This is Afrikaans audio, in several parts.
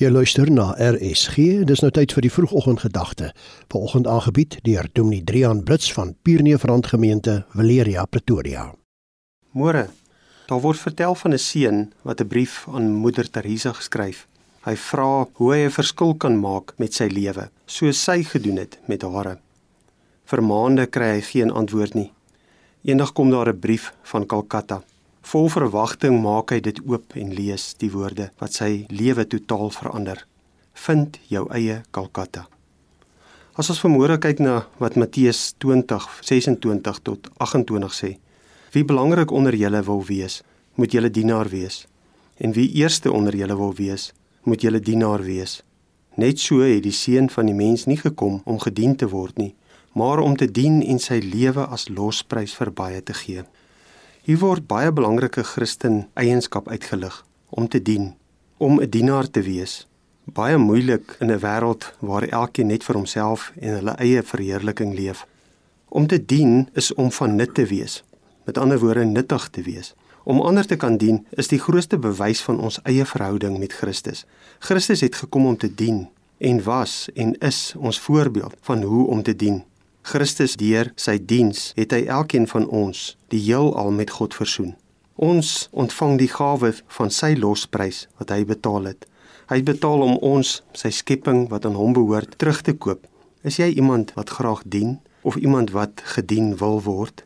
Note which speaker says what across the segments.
Speaker 1: Jy luister na RSG. Dis nou tyd vir die vroegoggendgedagte. Vanoggend aangebied deur Dominee Drian Blits van Pierneefrand Gemeente, Valeria, Pretoria.
Speaker 2: Môre. Daar word vertel van 'n seun wat 'n brief aan Moeder Teresa geskryf. Hy vra hoe hy 'n verskil kan maak met sy lewe, soos sy gedoen het met hare. Vir maande kry hy geen antwoord nie. Eendag kom daar 'n brief van Kalkatta. Vol verwagting maak hy dit oop en lees die woorde wat sy lewe totaal verander. Vind jou eie Kalkatta. As ons vanmôre kyk na wat Matteus 20:26 tot 28 sê, wie belangrik onder julle wil wees, moet julle dienaar wees. En wie eerste onder julle wil wees, moet julle dienaar wees. Net so het die seun van die mens nie gekom om gedien te word nie, maar om te dien en sy lewe as losprys vir baie te gee. Hier word baie belangrike Christen eienskap uitgelig om te dien, om 'n dienaar te wees. Baie moeilik in 'n wêreld waar elkeen net vir homself en hulle eie verheerliking leef. Om te dien is om van nut te wees. Met ander woorde nuttig te wees. Om ander te kan dien is die grootste bewys van ons eie verhouding met Christus. Christus het gekom om te dien en was en is ons voorbeeld van hoe om te dien. Christus deur sy diens het hy elkeen van ons die heelal met God versoen. Ons ontvang die gawe van sy losprys wat hy betaal het. Hy betaal om ons, sy skepping wat aan hom behoort, terug te koop. Is jy iemand wat graag dien of iemand wat gedien wil word?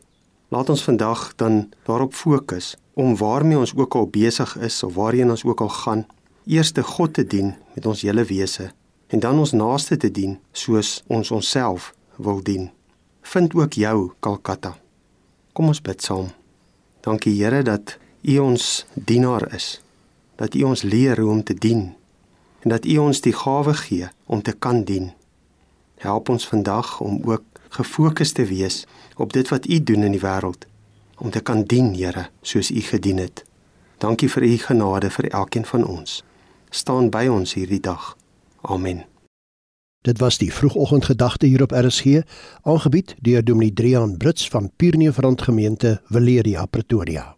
Speaker 2: Laat ons vandag dan daarop fokus om waarmee ons ook al besig is of waarheen ons ook al gaan, eers te God te dien met ons hele wese en dan ons naaste te dien soos ons onsself wil dien. Vind ook jou Kalkatta. Kom ons bid saam. Dankie Here dat U ons dienaar is. Dat U ons leer hoe om te dien en dat U ons die gawe gee om te kan dien. Help ons vandag om ook gefokus te wees op dit wat U doen in die wêreld om te kan dien, Here, soos U gedien het. Dankie vir U genade vir elkeen van ons. Staan by ons hierdie dag. Amen.
Speaker 1: Dit was die vroegoggendgedagte hier op RSG, aangebied deur Dominee Drian Brits van Pierneefrand Gemeente, Valeria, Pretoria.